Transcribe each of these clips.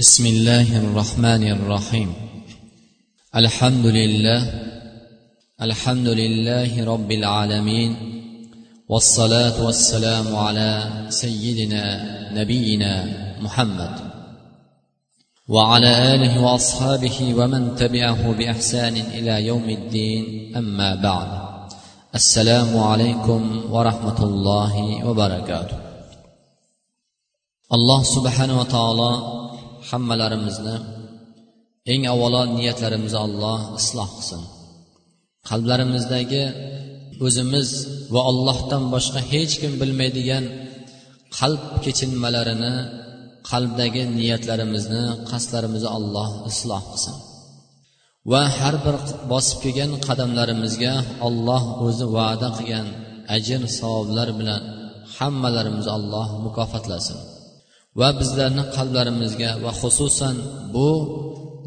بسم الله الرحمن الرحيم الحمد لله الحمد لله رب العالمين والصلاه والسلام على سيدنا نبينا محمد وعلى اله واصحابه ومن تبعه باحسان إلى يوم الدين اما بعد السلام عليكم ورحمه الله وبركاته alloh subhanava taolo hammalarimizni eng avvalo niyatlarimizni alloh isloh qilsin. Qalblarimizdagi o'zimiz va ollohdan boshqa hech kim bilmaydigan qalb kechinmalarini qalbdagi niyatlarimizni qasdlarimizni alloh isloh qilsin. Va har bir bosib kelgan qadamlarimizga olloh o'zi va'da qilgan ajr savoblar bilan hammalarimizni alloh mukofotlasin va bizlarni qalblarimizga va xususan bu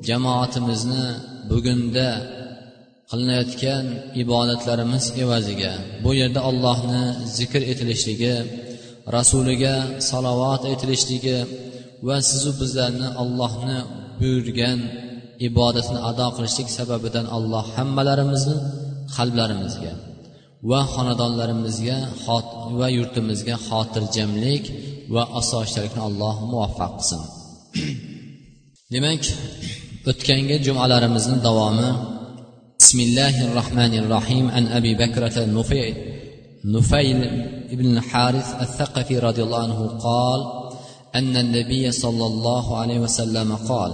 jamoatimizni bugunda qilinayotgan ibodatlarimiz evaziga bu yerda allohni zikr etilishligi rasuliga salovat aytilishligi va sizu bizlarni allohni buyurgan ibodatni ado qilishlik sababidan alloh hammalarimizni qalblarimizga va xonadonlarimizga va yurtimizga xotirjamlik va osoyishtalikni alloh muvaffaq qilsin. Demak o'tgangi jumalarimizni davomi bismillahi rohmanir rohim an abi bakrata nufayl نفيل بن الحارث الثقفي رضي الله عنه قال أن النبي صلى الله عليه وسلم قال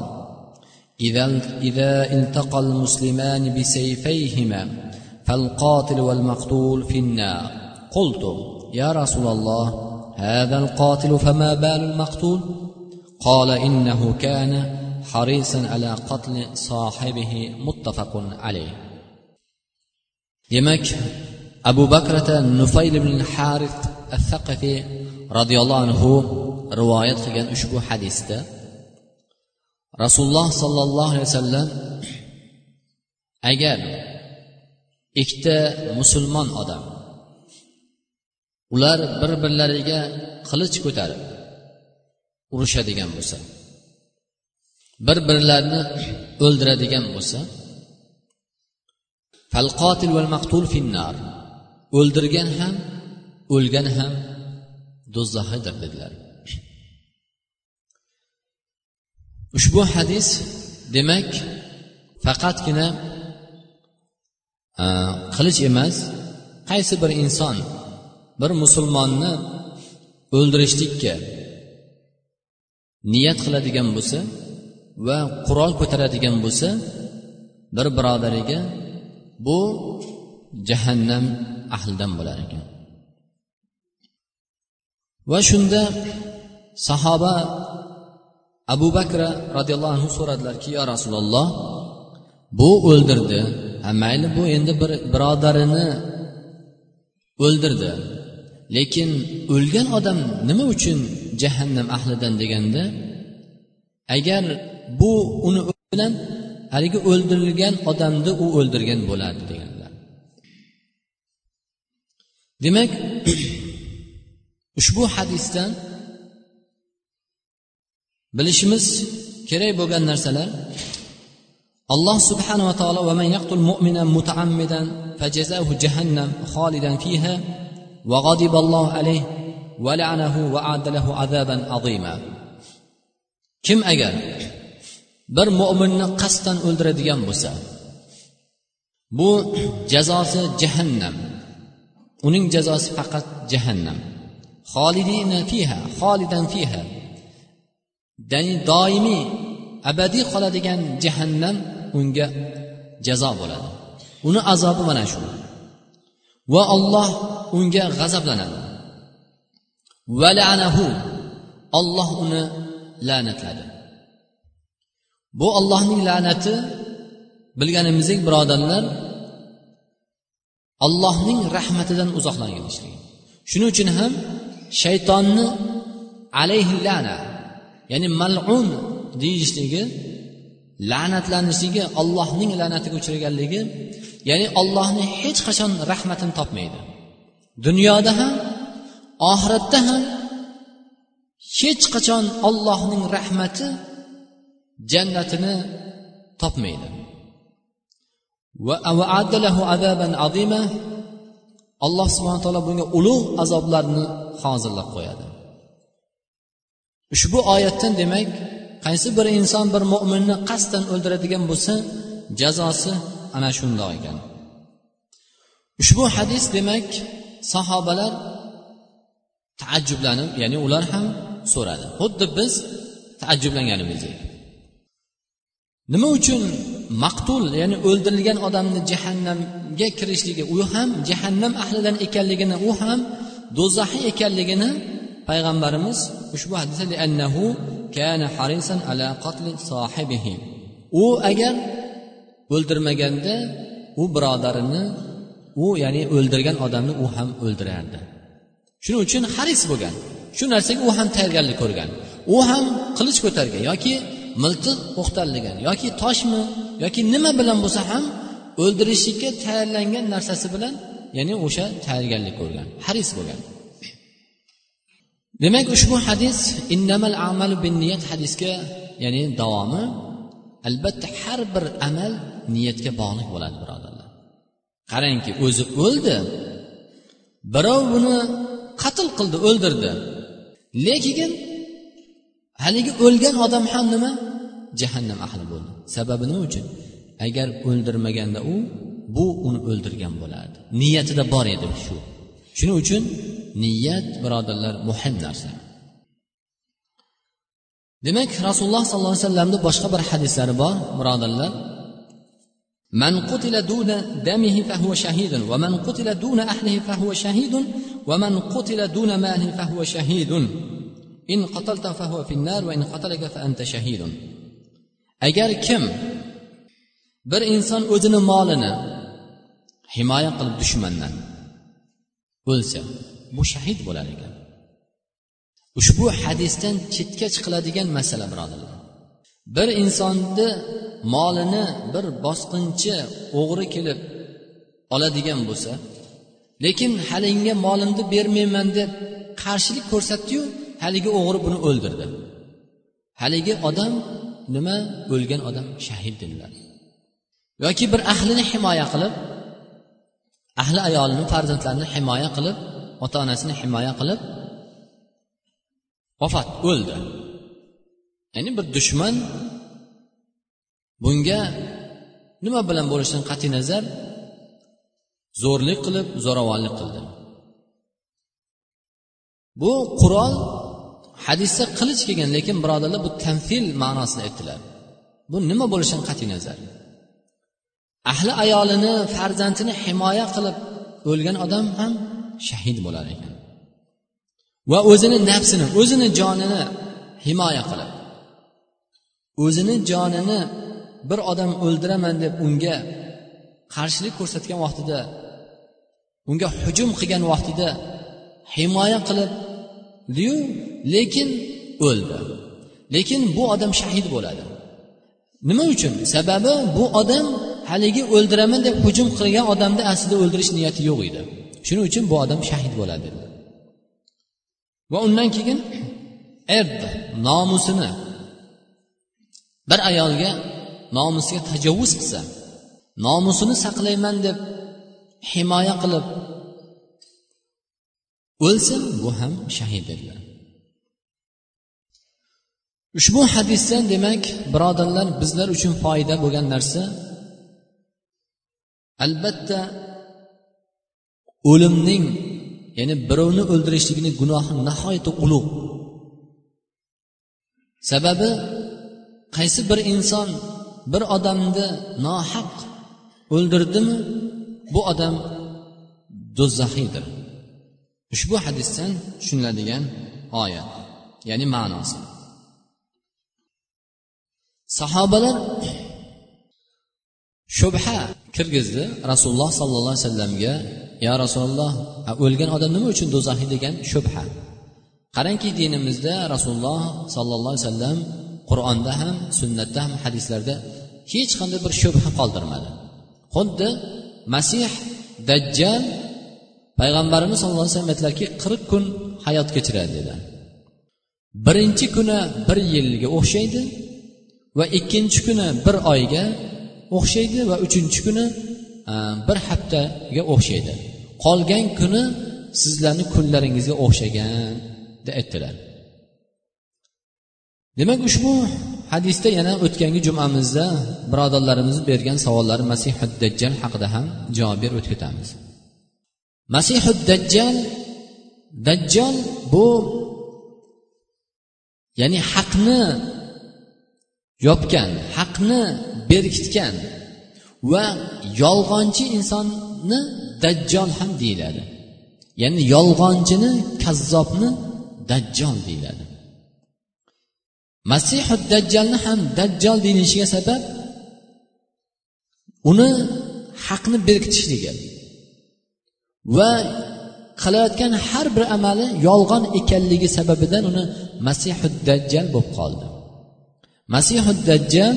إذا إذا التقى المسلمان بسيفيهما فالقاتل والمقتول في النار قلت يا رسول الله هذا القاتل فما بال المقتول؟ قال إنه كان حريصا على قتل صاحبه متفق عليه. يمك أبو بكرة نفيل بن الحارث الثقفي رضي الله عنه رواية خيان أشبو حديثة رسول الله صلى الله عليه وسلم أجل إكتا مسلمان أدم. Ular bir birlariga qilich ko'tarib urushadigan bo'lsa bir birlarini o'ldiradigan bo'lsa falqotil val maqtul finnar o'ldirgan ham o'lgan ham do'zaxidir dedilar. Ushbu hadis demak faqatgina e, qilich emas qaysi bir inson bir musulmonni o'ldirishlikka niyat qiladigan bo'lsa va qurol ko'taradigan bo'lsa bir birodariga bu jahannam ahlidan bo'lar ekan. Va shunda sahoba abu bakra roziyallohu anhu so'radilarki yo rasululloh bu o'ldirdi. Ha mayli bu endi bir birodarini o'ldirdi. Lekin o'lgan odam nima uchun jahannam ahlidan deganda agar bu uni bilan haligi o'ldirilgan odamni u o'ldirgan bo'lardi deganlar demak ushbu hadisdan bilishimiz kerak bo'lgan narsalar alloh subhanava taolo va man yaqtul mu'mina mutaammidan fajazahu jahannam xolidan fiha وغضب الله عليه ولعنه وأعد له عذابا عظيما kim agar bir mo'minni qasddan o'ldiradigan bo'lsa bu jazosi jahannam uning jazosi faqat jahannam xolidina fiha xolidan fiha ya'ni doimiy abadiy qoladigan jahannam unga jazo bo'ladi uni azobi mana shu va olloh unga g'azablanadi. Valanahu olloh uni la'natladi. Bu ollohning la'nati bilganimizdek birodarlar allohning rahmatidan uzoqlanishlik shuning uchun ham shaytonni alayhi la'na ya'ni malun deyishligi la'natlanishligi ollohning la'natiga uchraganligi ya'ni ollohni hech qachon rahmatini topmaydi. Dunyoda ham oxiratda ham hech qachon ollohning rahmati jannatini topmaydi. Alloh subhana taolo bunga ulug' azoblarni hozirlab qo'yadi. Ushbu oyatdan demak qaysi bir inson bir mo'minni qasddan o'ldiradigan bo'lsa jazosi ana shundoq ekan. Ushbu hadis demak sahobalar taajjublanib ya'ni ular ham so'radi. Xuddi biz taajjublanganimizdek nima uchun maqtul ya'ni o'ldirilgan odamni jahannamga kirishligi u ham jahannam ahlidan ekanligini u ham do'zaxiy ekanligini payg'ambarimiz ushbu hadisda annahu kana harisan ala u agar o'ldirmaganda u birodarini u ya'ni o'ldirgan odamni u ham o'ldirardi. Shuning uchun haris bo'lgan shu narsaga u ham tayyorgarlik ko'rgan u ham qilich ko'targan yoki miltiq o'qtalgan yoki toshmi yoki nima bilan bo'lsa ham o'ldirishlikka tayyorlangan narsasi bilan ya'ni o'sha tayyorgarlik ko'rgan haris bo'lgan. Demak ushbu hadis innamal amalu bin niyat hadisga ya'ni davomi albatta har bir amal niyatga bog'liq bo'ladi birodarlar. Qarangki o'zi o'ldi birov buni qatl qildi o'ldirdi. Lekin haligi o'lgan odam ham nima? Jahannam ahli bo'ldi. Sababi nima uchun? Agar o'ldirmaganda u bu uni o'ldirgan bo'lardi. Niyatida bor edi shu. Shuning uchun niyat birodarlar muhim narsa. demak rasululloh sollallohu alayhi vasallamni boshqa bir hadislari bor birodarlar من قتل دون دمه فهو شهيد ومن قتل دون أهله فهو شهيد ومن قتل دون ماله فهو شهيد إن قتلت فهو في النار وإن قتلك فأنت شهيد agar kim bir inson o'zini molini himoya qilib dushmandan o'lsa bu shahid bo'lar ekan Ushbu hadisdan chetga chiqiladigan masala birodarlar. Bir insonni molini bir bosqinchi o'g'ri kelib oladigan bo'lsa lekin halinga molimni bermayman deb qarshilik ko'rsatdiyu haligi o'g'ri buni o'ldirdi. Haligi odam nima? O'lgan odam shahid dedilar. Yoki bir ahlini himoya qilib ahli ayolini farzandlarini himoya qilib ota onasini himoya qilib vafot o'ldi. Ya'ni bir dushman bunga nima bilan bo'lishidan qat'iy nazar? Zo'rlik qilib zo'ravonlik qildi. Bu qurol hadisda qilich kelgan lekin birodarlar bu tanfil ma'nosida aytdilar. Bu nima bo'lishidan qat'iy nazar? Ahli ayolini farzandini himoya qilib o'lgan odam ham shahid bo'lar ekan. Va o'zini nafsini o'zini jonini himoya qilib. O'zini jonini bir odam o'ldiraman deb unga qarshilik ko'rsatgan vaqtida unga hujum qilgan vaqtida himoya qilib qilibdiyu lekin o'ldi. Lekin bu odam shahid bo'ladi. Nima uchun? Sababi bu odam haligi o'ldiraman deb hujum qilgan odamni aslida o'ldirish niyati yo'q edi. Shuning uchun bu odam shahid bo'ladi va undan keyin erd nomusini bir ayolga nomusiga tajovuz qilsa nomusini saqlayman deb himoya qilib o'lsa bu ham shahid dedilar ushbu hadisdan demak birodarlar bizlar uchun foyda bo'lgan narsa albatta o'limning ya'ni birovni o'ldirishlikni gunohi nihoyatda ulug' sababi qaysi bir inson bir odamni nohaq o'ldirdimi bu odam do'zaxiydir. Ushbu hadisdan tushuniladigan oyat ya'ni ma'nosi. Sahobalar shubha kirgizdi rasululloh sollallohu alayhi vasallamga yo rasululloh o'lgan odam nima uchun do'zaxiy degan shubha. Qarangki dinimizda rasululloh sollallohu alayhi vasallam qur'onda ham sunnatda ham hadislarda hech qanday bir shubha qoldirmadi. Xuddi masih dajjal payg'ambarimiz sallallohu alayhi vasallam aytdilarki qirq kun hayot kechiradi dedi. Birinchi kuni bir yilga o'xshaydi va ikkinchi kuni bir oyga o'xshaydi va uchinchi kuni bir haftaga o'xshaydi. Qolgan kuni sizlarni kunlaringizga o'xshagan deb aytdilar. Demak ushbu hadisda yana o'tgangi jumamizda birodarlarimiz bergan savollari masihud dajjal haqida ham javob berib o'tib ketamiz. Masihud dajjal dajjal bu ya'ni haqni yopgan haqni berkitgan va yolg'onchi insonni dajjol ham deyiladi. Ya'ni yolg'onchini kazzobni dajjol deyiladi. Masihu dajjalni ham dajjol deyilishiga sabab uni haqni berkitishligi va qilayotgan har bir amali yolg'on ekanligi sababidan uni masihu dajjal bo'lib qoldi. Masihu dajjal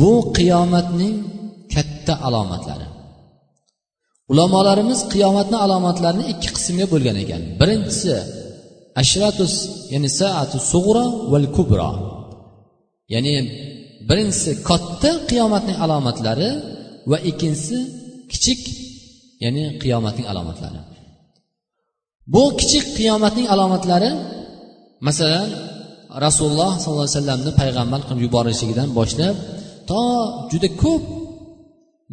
bu qiyomatning katta alomatlari. Ulamolarimiz qiyomatni alomatlarini ikki qismga bo'lgan ekan. Birinchisi ashratus ya'ni saatu sug'ro val kubro ya'ni birinchisi katta qiyomatning alomatlari va ikkinchisi kichik ya'ni qiyomatning alomatlari. Bu kichik qiyomatning alomatlari masalan rasululloh sollallohu alayhi vasallamni payg'ambar qilib yuborishligidan boshlab to juda ko'p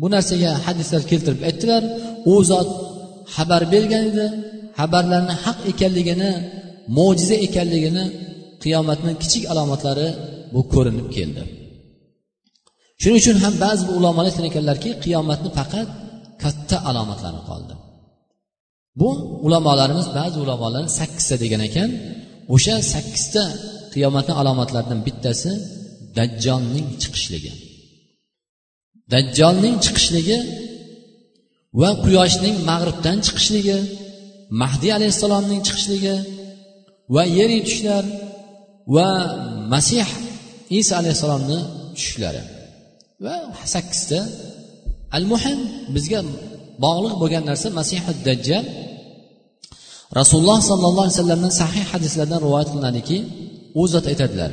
bu narsaga hadislar keltirib aytdilar. U zot xabar bergan edi. Xabarlarni haq ekanligini mo'jiza ekanligini qiyomatni kichik alomatlari bu ko'rinib keldi. Shuning uchun ham ba'zi ulamolar aytgan ekanlarki qiyomatni faqat katta alomatlari qoldi. Bu ulamolarimiz ba'zi ulamolar sakkizta degan ekan o'sha sakkizta qiyomatni alomatlaridan bittasi dajjolning chiqishligi. Dajjolning chiqishligi va quyoshning mag'ribdan chiqishligi mahdiy alayhissalomning chiqishligi va yer yutishlar va masih isa alayhissalomni tushishlari. Va sakkizta al muhim bizga bog'liq bo'lgan narsa masihi dajjal rasululloh sollallohu alayhi vasallamdan sahih hadislardan rivoyat qilinadiki u zot aytadilar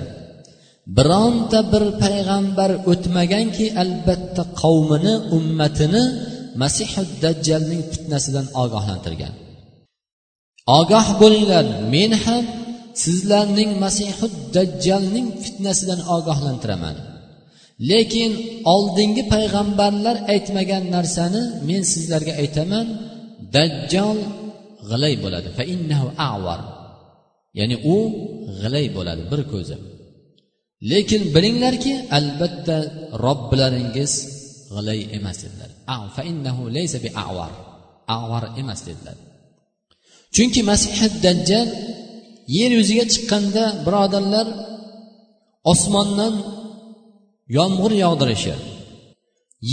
bironta bir payg'ambar o'tmaganki albatta qavmini ummatini masihi dajjalning fitnasidan ogohlantirgan. Ogoh bo'linglar men ham sizlarning masihu dajjalning fitnasidan ogohlantiraman. Lekin oldingi payg'ambarlar aytmagan narsani men sizlarga aytaman dajjol g'ilay bo'ladi. Fa innahu avar ya'ni u g'ilay bo'ladi bir ko'zi. Lekin bilinglarki albatta robbilaringiz g'ilay emas dedilar. Fa innahu laysa avar avar emas dedilar. Chunki masihi dajjal yer yuziga chiqqanda birodarlar osmondan yomg'ir yog'dirishi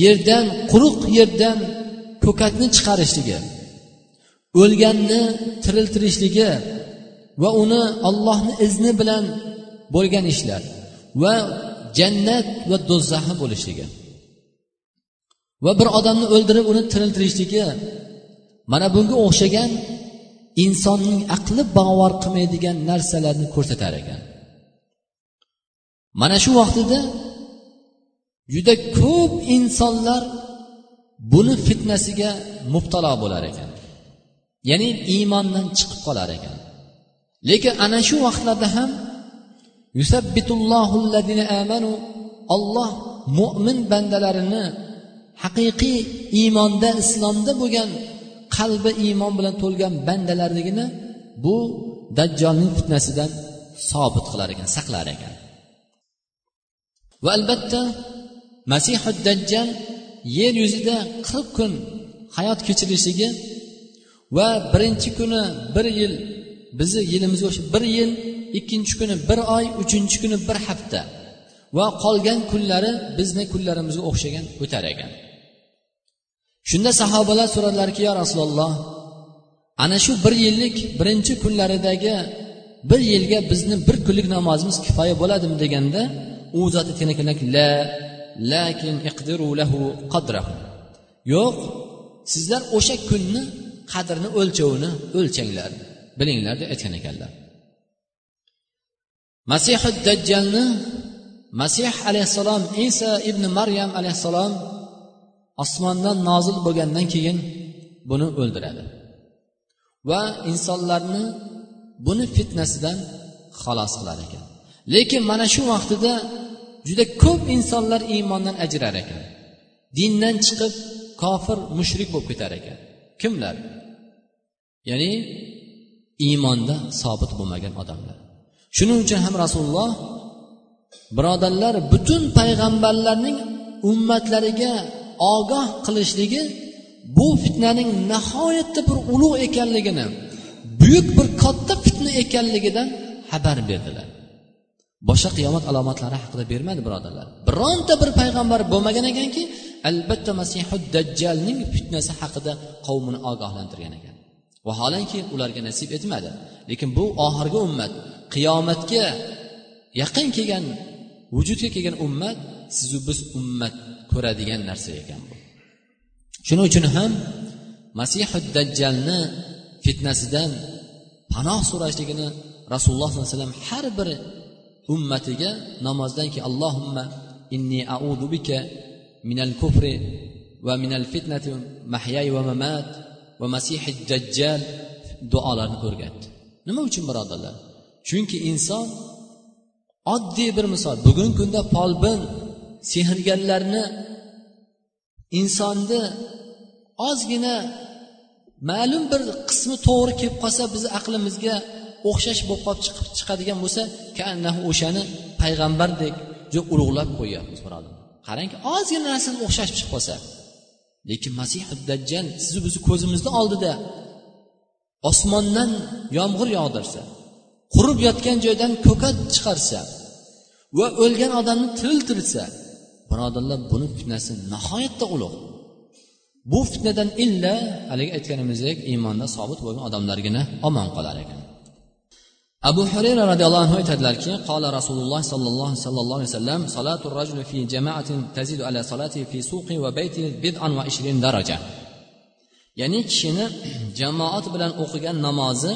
yerdan quruq yerdan ko'katni chiqarishligi o'lganni tiriltirishligi va uni ollohni izni bilan bo'lgan ishlar. Va jannat va do'zaxi bo'lishligi va bir odamni o'ldirib uni tiriltirishligi mana bunga o'xshagan insonning aqli bavar qilmaydigan narsalarni ko'rsatar ekan. Mana shu vaqtida juda ko'p insonlar buni fitnasiga mubtalo bo'lar ekan. Ya'ni iymondan chiqib qolar ekan. Lekin ana shu vaqtlarda ham olloh mo'min bandalarini haqiqiy iymonda islomda bo'lgan qalbi iymon bilan to'lgan bandalarligini bu dajjolning fitnasidan sobit qilar ekan saqlar ekan. Va albatta masihu dajjal yer yuzida qirq kun hayot kechirishligi va birinchi kuni bir yil bizni yilimizga o'xshab bir yil ikkinchi kuni bir oy uchinchi kuni bir hafta. Va qolgan kunlari bizni kunlarimizga o'xshagan o'tar ekan. Shunda sahobalar so'radilarki yo rasululloh ana shu bir yillik birinchi kunlaridagi bir yilga bizni bir kunlik namozimiz kifoya bo'ladimi? deganda u zot aytgan la lakin iqdiru lahu qadrahu. Yo'q sizlar o'sha kunni qadrini o'lchovini o'lchanglar bilinglar deb aytgan ekanlar. Masihud dajjalni masih alayhissalom isa ibn maryam alayhissalom osmondan nozil bo'lgandan keyin buni o'ldiradi. Va insonlarni buni fitnasidan xalos qilar ekan. Lekin mana shu vaqtida juda ko'p insonlar iymondan ajrar ekan. Dindan chiqib kofir mushrik bo'lib ketar ekan. Kimlar? Ya'ni iymonda sobit bo'lmagan odamlar. Shuning uchun ham rasululloh birodarlar butun payg'ambarlarning ummatlariga ogoh qilishligi bu fitnaning nihoyatda bir ulug' ekanligini buyuk bir katta fitna ekanligidan xabar berdilar. Boshqa qiyomat alomatlari haqida bermadi birodarlar. Bironta bir payg'ambar bo'lmagan ekanki albatta masihud dajjalning fitnasi haqida qavmini ogohlantirgan ekan. Vaholanki ularga nasib etmadi. Lekin bu oxirgi ummat qiyomatga yaqin kelgan vujudga kelgan ummat sizu biz ummat ko'radigan narsa ekan bu. Shuning uchun ham masihu dajjalni fitnasidan panoh so'rashligini rasululloh sollallohu alayhi vasallam har bir ummatiga namozdan keyin allohimma inni audu bika minal kufri va minal fitnati mahyay va mamat va masihi dajjal duolarini o'rgatdi. Nima uchun birodarlar? Chunki inson oddiy bir misol. Bugungi kunda folbin sehrgarlarni insonni ozgina ma'lum bir qismi to'g'ri kelib qolsa bizni aqlimizga o'xshash bo'lib qolib chiqib chiqadigan bo'lsa kaannahu o'shani payg'ambardek juda ulug'lab qo'yyapmiz birodar qarangki ozgina narsani o'xshash chiqib qolsa. Lekin masih dajjal sizni bizni ko'zimizni oldida osmondan yomg'ir yog'dirsa qurib yotgan joydan ko'kat chiqarsa va o'lgan odamni tiriltirsa birodarlar buni fitnasi nihoyatda ulug' bu fitnadan illa haligi aytganimizdek iymonda sobit bo'lgan odamlargina omon qolar ekan. Abu hurayra roziyallohu anhu aytadilarki qola rasululloh sollallohu sallallohu alayhi vasallam solatu rajuli fi jamaatin tazidu ala salati fi suqi va bayti bid'an va ishrin daraja. Ya'ni kishini jamoat bilan o'qigan namozi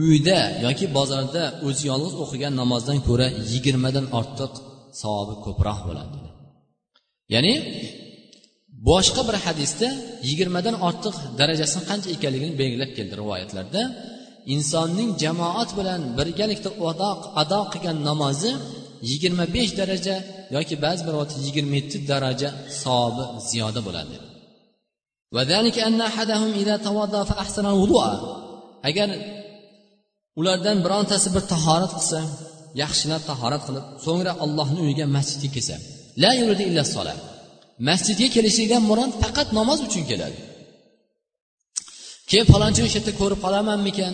uyida yoki bozorda o'zi yolg'iz o'qigan namozdan ko'ra yigirmadan ortiq savobi ko'proq bo'ladi ya'ni boshqa bir hadisda yigirmadan ortiq darajasini qancha ekanligini belgilab keldi rivoyatlarda. Insonning jamoat bilan birgalikda ado qilgan namozi yigirma besh daraja yoki ba'zi bir yigirma yetti daraja savobi ziyoda bo'ladi. Agar ulardan birontasi bir tahorat qilsa yaxshilab tahorat qilib so'ngra allohni uyiga masjidga kelsa la yuridu illa solat masjidga kelishlikdan murod faqat namoz uchun keladi. Keyin falonchini o'sha yerda ko'rib qolamanmikan?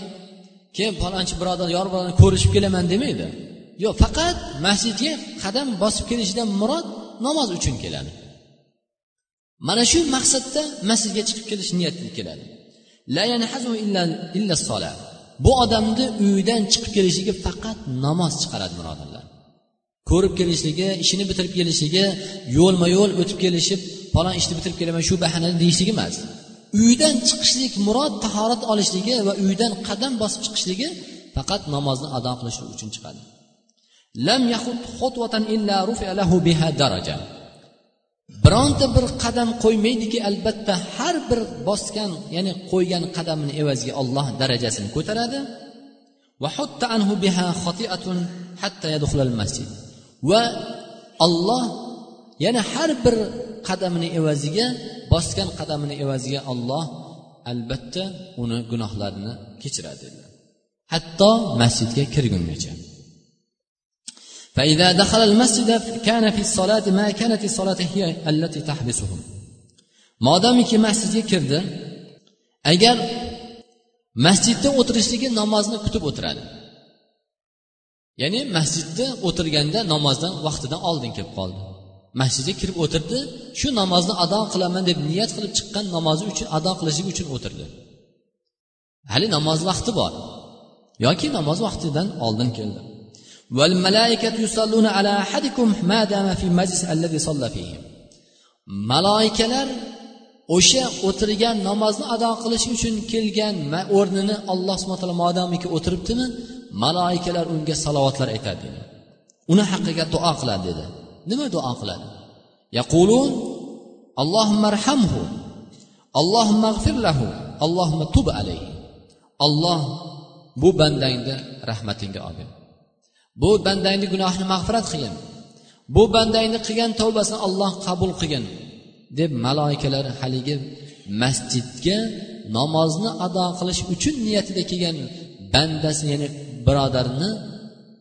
Keyin falonchi birodar yor bilan ko'rishib kelaman demaydi. Yo'q faqat masjidga qadam bosib kelishidan murod namoz uchun keladi. Mana shu maqsadda masjidga chiqib kelish niyatida keladi. Bu odamni uyidan chiqib kelishligi faqat namoz chiqaradi birodarlar. Ko'rib kelishligi ishini bitirib kelishligi yo'lma yo'l o'tib kelishib falon ishni bitirib kelaman shu bahanada deyishlik emas. Uydan chiqishlik murod tahorat olishligi va uydan qadam bosib chiqishligi faqat namozni ado qilish uchun chiqadi. Lam illa lahu biha daraja. Bironta bir qadam qo'ymaydiki albatta har bir bosgan ya'ni qo'ygan qadamini evaziga olloh darajasini ko'taradi. Va olloh yana har bir qadamini evaziga bosgan qadamini evaziga olloh albatta uni gunohlarini kechiradi hatto masjidga kirgungacha. فإذا دخل المسجد كان في الصلاة ما كانت الصلاة هي التي تحبسهم modomiki masjidga kirdi agar masjidda o'tirishligi namozni kutib o'tiradi ya'ni masjidda o'tirganda namozdan vaqtidan oldin kelib qoldi masjidga kirib o'tirdi shu namozni ado qilaman deb niyat qilib chiqqan namozi uchun ado qilishlik uchun o'tirdi hali namoz vaqti bor yoki namoz vaqtidan oldin keldi Maloikalar o'sha o'tirgan namozni ado qilish uchun kelgan o'rnini alloh subhana taolo modomiki o'tiribdimi maloikalar unga salovatlar aytadi dedi. Uni haqqiga duo qiladi dedi. Nima duo qiladi? Yaqulun allohumma arhamhu allohumma g'fir lahu allohumma tub alayhi. Alloh bu bandangni rahmatingga olgin. Bu bandangni gunohini mag'firat qilgin. Bu bandangni qilgan tavbasini olloh qabul qilgin deb maloikalar haligi masjidga namozni ado qilish uchun niyatida kelgan bandasi ya'ni birodarni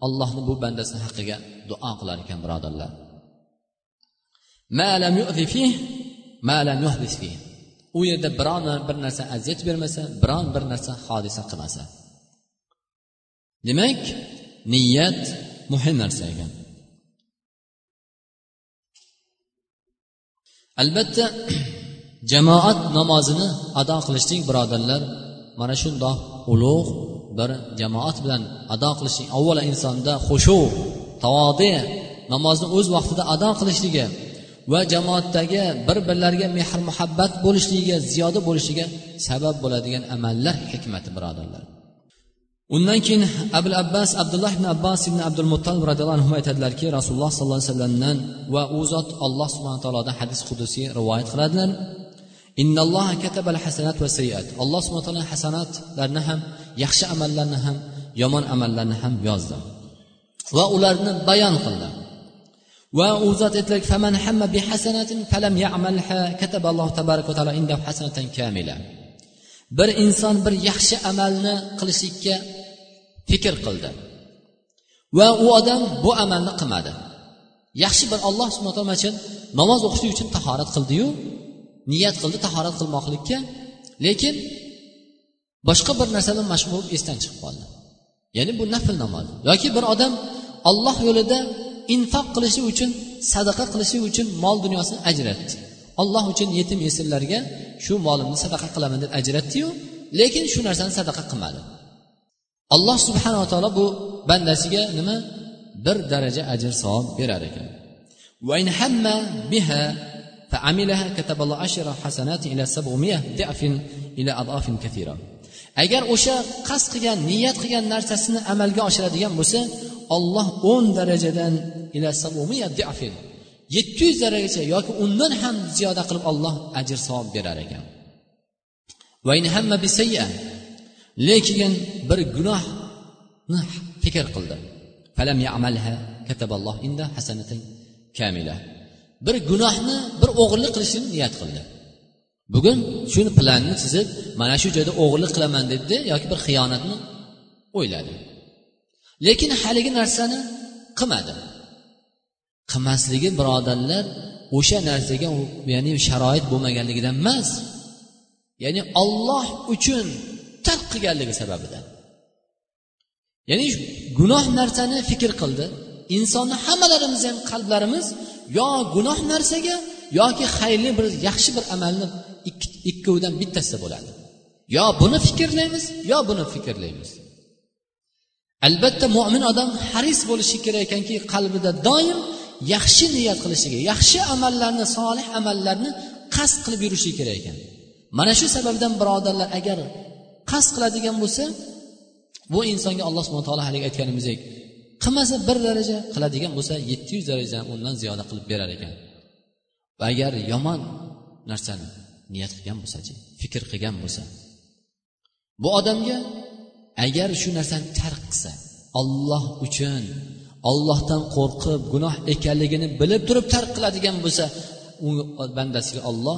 allohni bu bandasini haqqiga duo qilar ekan birodarlar. U yerda biron bir narsa aziyat bermasa biron bir narsa hodisa qilmasa. Demak niyat muhim narsa ekan. Albatta jamoat namozini ado qilishlik birodarlar mana shundoq ulug' bir jamoat bilan ado qilishlik avvalo insonda xushu tavodi namozni o'z vaqtida ado qilishligi va jamoatdagi bir birlariga mehr muhabbat bo'lishligiga ziyoda bo'lishiga sabab bo'ladigan amallar hikmati birodarlar. Undan keyin abul abbas abdulloh ibn abbos ibn abdul muttalib roziyallohu anhu aytadilarki rasululloh sollallohu alayhi vasallamdan va u zot alloh subhana taolodan hadis qudusiy rivoyat qiladilar. Alloh subhana taolo hasanatlarni ham yaxshi amallarni ham yomon amallarni ham yozdi va ularni bayon qildi va u zot aytdilarki bir inson bir yaxshi amalni qilishlikka fikr qildi. Va u odam bu amalni qilmadi. Yaxshi bir alloh subhana taolo uchun namoz o'qishlik uchun tahorat qildiyu niyat qildi tahorat qilmoqlikka lekin boshqa bir narsa mashg'ul bo'lib esdan chiqib qoldi. Ya'ni bu nafl namoz. Yoki bir odam olloh yo'lida infoq qilishi uchun sadaqa qilishi uchun mol dunyosini ajratdi. olloh uchun yetim yesirlarga shu molimni sadaqa qilaman deb ajratdiyu lekin shu narsani sadaqa qilmadi alloh subhanava taolo bu bandasiga nima bir daraja ajr savob berar ekan فعملها كتب الله عشر حسنات إلى سبعمائة ضعف إلى أضعاف كثيرة agar o'sha qasd qilgan niyat qilgan narsasini amalga oshiradigan bo'lsa olloh o'n darajadan ila yetti yuz darajagacha yoki undan ham ziyoda qilib olloh ajr savob berar ekan. Lekin bir gunohni fikr qildi. Bir gunohni bir o'g'irlik qilishni niyat qildi. Bugun shuni planni chizib mana shu joyda o'g'irlik qilaman dedi yoki bir xiyonatni o'yladi lekin haligi narsani qilmadi qilmasligi birodarlar o'sha narsaga ya'ni sharoit bo'lmaganligidan emas. Ya'ni olloh uchun tark qilganligi sababidan. Ya'ni gunoh narsani fikr qildi. Insonni hammalarimiz ham qalblarimiz yo gunoh narsaga yoki xayrli bir yaxshi bir amalni ikkovidan bittasida bo'ladi. Yo buni fikrlaymiz yo buni fikrlaymiz. Albatta mo'min odam haris bo'lishi kerak ekanki qalbida doim yaxshi niyat qilishligi yaxshi amallarni solih amallarni qasd qilib yurishi kerak ekan. Mana shu sababdan birodarlar agar qasd qiladigan bo'lsa bu insonga alloh subhana taolo haligi aytganimizdek qilmasa bir daraja qiladigan bo'lsa yetti yuz daraja undan ziyoda qilib berar ekan. Va agar yomon narsani niyat qilgan bo'lsachi fikr qilgan bo'lsa bu odamga agar shu narsani tark qilsa olloh uchun ollohdan qo'rqib gunoh ekanligini bilib turib tark qiladigan bo'lsa u bandasiga olloh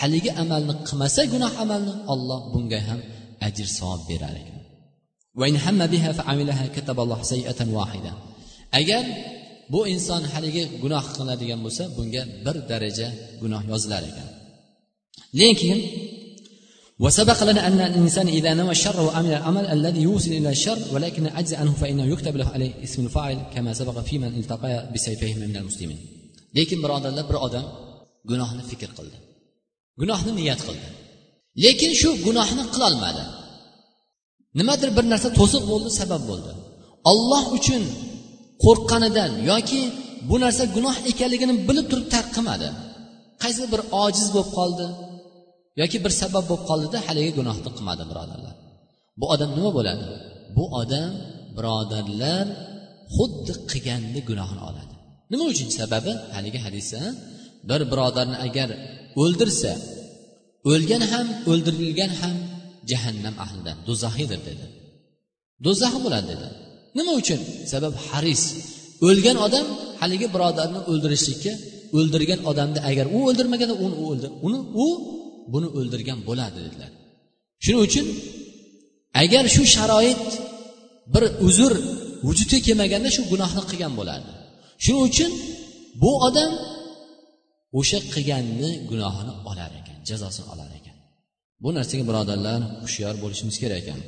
haligi amalni qilmasa gunoh amalni olloh bunga ham ajr savob berar ekan. Agar bu inson haligi gunoh qiladigan bo'lsa bunga bir daraja gunoh yozilar ekan. Lekin وسبق لنا أن الإنسان إذا نوى الشر وعمل العمل الذي يوصل إلى الشر ولكن عجز عنه فإنه يكتب له عليه اسم الفاعل كما سبق في من التقى بسيفيهم من المسلمين lekin birodarlar bir odam gunohni fikr qildi gunohni niyat qildi lekin shu gunohni qilolmadi nimadir bir narsa to'siq bo'ldi sabab bo'ldi olloh uchun qo'rqqanidan yoki bu narsa gunoh ekanligini bilib turib tark qilmadi qaysi bir ojiz bo'lib qoldi yoki bir sabab bo'lib qoldida haligi gunohni qilmadi birodarlar. Bu odam nima bo'ladi? Bu odam birodarlar xuddi qilganni gunohini oladi. Nima uchun sababi? Haligi hadisda bir birodarni agar o'ldirsa o'lgan ham o'ldirilgan ham jahannam ahlidan do'zaxiydir dedi. Do'zax bo'ladi dedi. Nima uchun? Sabab haris. O'lgan odam haligi birodarni o'ldirishlikka o'ldirgan odamni agar u o'ldirmaganda uni o'ldir uni u buni o'ldirgan bo'ladi dedilar. Shuning uchun agar shu sharoit bir uzr vujudga kelmaganda shu gunohni qilgan bo'lardi. Shuning uchun bu odam o'sha qilganni gunohini olar ekan jazosini olar ekan. Bu narsaga birodarlar hushyor bo'lishimiz kerak ekan.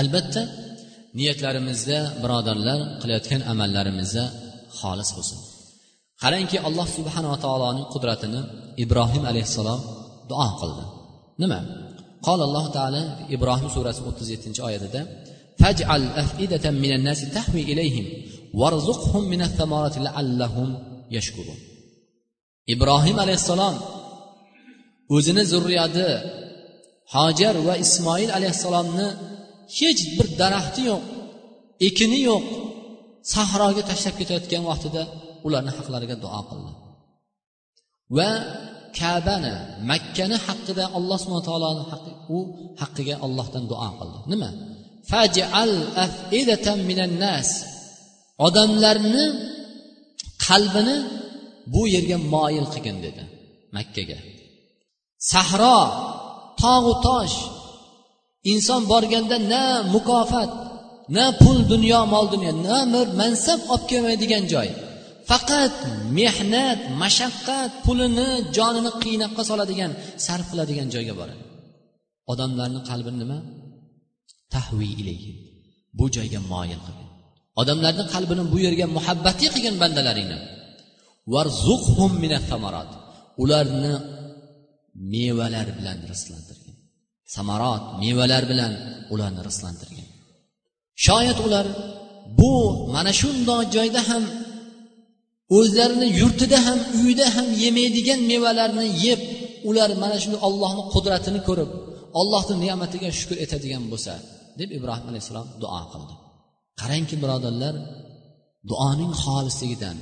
Albatta niyatlarimizda birodarlar qilayotgan amallarimizda xolis bo'lsin. Qarangki alloh subhanava taoloning qudratini ibrohim alayhissalom duo qildi nima قال الله تعالى إبراهيم سورة 37 oyatida فاجعل أفئدة من الناس تهوي إليهم وارزقهم من الثمرات لعلهم يشكرون ibrohim alayhissalom o'zini zurriyati hojar va ismoil alayhissalomni hech bir daraxti yo'q ekini yo'q sahroga tashlab ketayotgan vaqtida ularni haqlariga duo qildi va kabani makkani haqida alloh subhana taoloni haqqi u haqqiga ollohdan duo qildi. Nima? Fajal afidatan minan nas. Odamlarni qalbini bu yerga moyil qilgin dedi makkaga. Sahro tog'u tosh. Inson borganda na mukofot na pul dunyo mol dunyo na bir mansab olib kelmaydigan joy. Faqat mehnat mashaqqat pulini jonini qiynoqqa soladigan sarf qiladigan joyga boradi odamlarni qalbini nima? Tahvi ilayhi. Bu joyga moyil qilgin. Odamlarni qalbini bu yerga muhabbatli qilgin bandalaringni. Varzuqhum ularni mevalar bilan rizqlantirgin. Samarot mevalar bilan ularni rizqlantirgin. Shoyat ular bu mana shundoq joyda ham o'zlarini yurtida ham uyida ham yemaydigan mevalarni yeb ular mana shu ollohni qudratini ko'rib ollohni ne'matiga shukur etadigan bo'lsa deb ibrohim alayhissalom duo qildi. Qarangki birodarlar duoning xolisligidan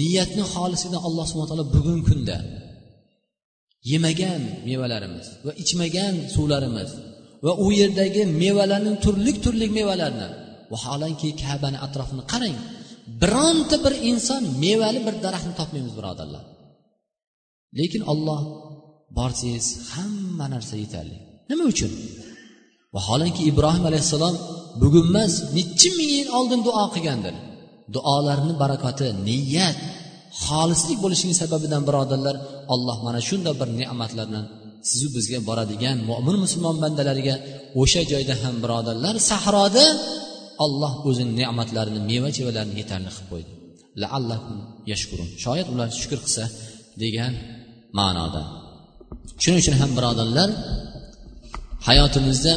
niyatni xolisligidan alloh subhana taolo bugungi kunda yemagan mevalarimiz va ichmagan suvlarimiz va u yerdagi mevalarning turli turli mevalarni vaholanki kabani atrofini qarang bironta bir inson mevali bir daraxtni topmaymiz birodarlar. Lekin olloh borsangiz hamma narsa yetarli. Nima uchun? Vaholanki ibrohim alayhissalom bugun emas nechi ming yil oldin duo qilgandir. Duolarni barakoti niyat xolislik bo'lishining sababidan birodarlar alloh mana shunday bir ne'matlarni sizu bizga boradigan mo'min musulmon bandalariga o'sha joyda ham birodarlar sahroda olloh o'zini ne'matlarini meva chevalarini yetarli qilib qo'ydi. Laallahum yashkurun. Shoyat ular shukur qilsa degan ma'noda. Shuning uchun ham birodarlar hayotimizda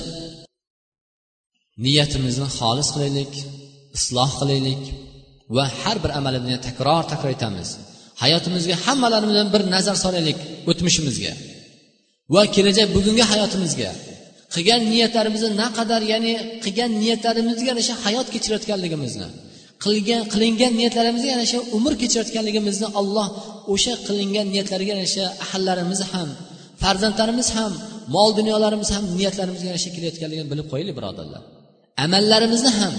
niyatimizni xolis qilaylik isloh qilaylik va har bir amalimizni takror takror aytamiz. Hayotimizga hammalarimizdan bir nazar solaylik o'tmishimizga va kelajak bugungi hayotimizga. Qilgan niyatlarimizni naqadar ya'ni qilgan niyatlarimizga yarasha hayot kechirayotganligimizni qilgan qilingan niyatlarimizga yarasha umr kechirayotganligimizni alloh o'sha qilingan niyatlarga yarasha ahallarimiz ham farzandlarimiz ham mol dunyolarimiz ham niyatlarimizga yarasha kelayotganligini bilib qo'yaylik birodarlar. Amallarimizni ham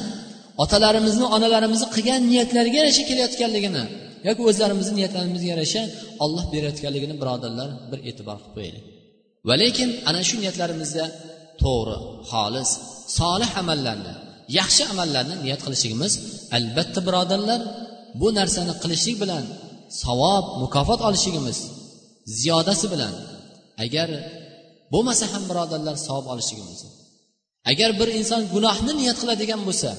otalarimizni onalarimizni qilgan niyatlariga yarasha kelayotganligini yoki o'zlarimizni niyatlarimizga yarasha olloh berayotganligini birodarlar bir e'tibor qilib qo'yaylik va lekin ana shu niyatlarimizda to'g'ri xolis. Solih amallarni yaxshi amallarni niyat qilishligimiz albatta birodarlar bu narsani qilishlik bilan savob mukofot olishligimiz ziyodasi bilan agar bo'lmasa ham birodarlar savob olishligimiz. Agar bir inson gunohni niyat qiladigan bo'lsa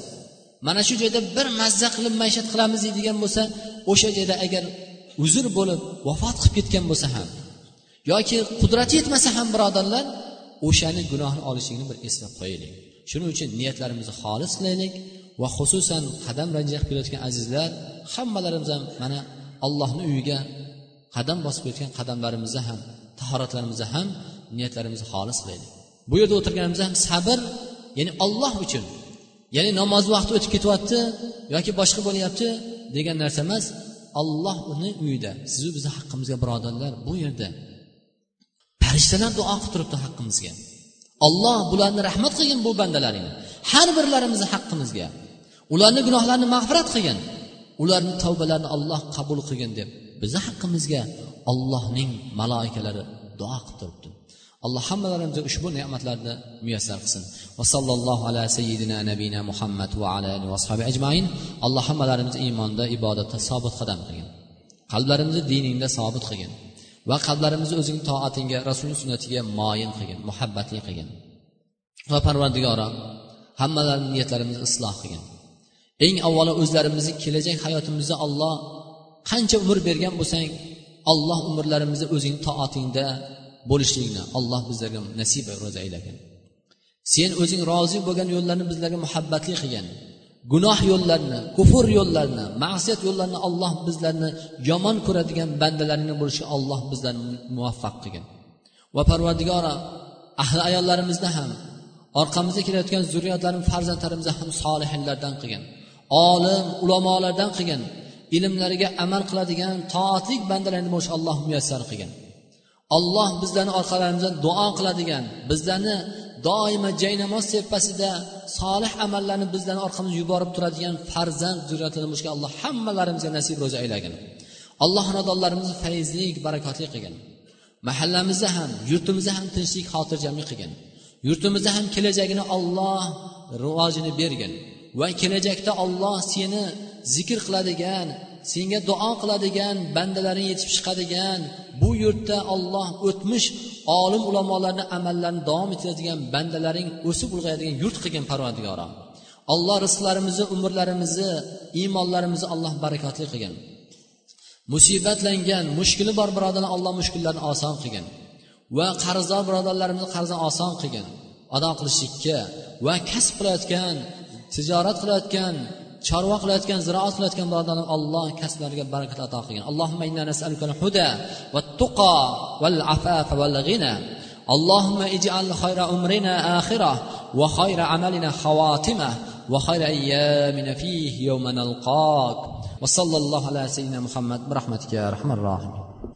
mana shu joyda bir mazza qilib maishat qilamiz deydigan bo'lsa o'sha joyda agar uzr bo'lib vafot qilib ketgan bo'lsa ham yoki qudrati yetmasa ham birodarlar o'shani gunohni olishingni bir eslab qo'yaylik. Shuning uchun niyatlarimizni xolis qilaylik va xususan qadam ranjaq kelayotgan azizlar hammalarimiz ham mana allohni uyiga qadam bosib kelayotgan qadamlarimizda ham tahoratlarimizda ham niyatlarimizni xolis qilaylik. Bu yerda o'tirganimizda ham sabr ya'ni olloh uchun ya'ni namoz vaqti o'tib ketyapti yoki boshqa bo'lyapti degan narsa emas olloh uni uyida sizu bizni haqqimizga birodarlar bu yerda farishtalar duo qilib turibdi haqqimizga. Olloh bularni rahmat qilgin bu bandalaringni. Har birlarimizni haqqimizga. Ularni gunohlarini mag'firat qilgin. Ularni tavbalarini olloh qabul qilgin deb bizni haqqimizga ollohning maloikalari duo qilib turibdi. Alloh hammalarimizga ushbu ne'matlarni muyassar qilsin. Va sallallohu ala sayyidina nabiyina muhammad va ala alihi va ashabi ajmain. Alloh hammalarimizni iymonda ibodatda sobit qadam qilgin. Qalblarimizni diningda sobit qilgin. Va qalblarimizni o'zing toatingga rasulni sunnatiga moyil qilgin muhabbatli qilgin. Va parvardigoro hammalarni niyatlarimizni isloh qilgin. Eng avvalo o'zlarimizni kelajak hayotimizni olloh qancha umr bergan bo'lsang olloh umrlarimizni o'zing toatingda bo'lishligini alloh bizlarga nasib ro'za aylagin sen o'zing rozi bo'lgan yo'llarni bizlarga muhabbatli qilgin. Gunoh yo'llarini kufr yo'llarini ma'siyat yo'llarini alloh bizlarni yomon ko'radigan bandalarini bo'lishga alloh bizlarni muvaffaq qilgin va parvardigora ahli ayollarimizni ham orqamizda kelayotgan zurriyotlarimiz farzandlarimizni ham solihinlardan qilgin olim ulamolardan qilgin ilmlariga amal qiladigan toatlik bandalarni bo'lish alloh muyassar qilgin alloh bizlarni orqalarimizdan duo qiladigan bizlarni doimo jaynamoz tepasida solih amallarni bizlarni orqamizga yuborib turadigan farzand zurriyatini bo'lishga alloh hammalarimizga nasib ro'za aylagin. Alloh xonadonlarimizni fayzli barakotli qilgin. Mahallamizni ham yurtimizni ham tinchlik xotirjamlik qilgin. Yurtimizni ham kelajagini olloh rivojini bergin va kelajakda olloh seni zikr qiladigan senga duo qiladigan bandalaring yetib chiqadigan bu yurtda olloh o'tmish olim ulamolarni amallarini davom ettiradigan bandalaring o'sib ulg'ayadigan yurt qilgin parvardigoro alloh rizqlarimizni umrlarimizni iymonlarimizni alloh barakotli qilgin. Musibatlangan mushkuli bor birodarlar alloh mushkullarni oson qilgin. Va qarzdor birodarlarimizni qarzini oson qilgin. Ado qilishlikka va kasb qilayotgan tijorat qilayotgan chorva qilayotgan ziroat qilayotgan birodarlar alloh kasblariga barakat ato qilgin allohumma inna nas'aluka al-huda wat-tuqa wal-afafa wal-ghina اللهم اجعل خير أمرنا آخرة وخير عملنا خواتمة وخير أيامنا فيه يوم نلقاك وصلى الله على سيدنا محمد برحمتك يا أرحم الراحمين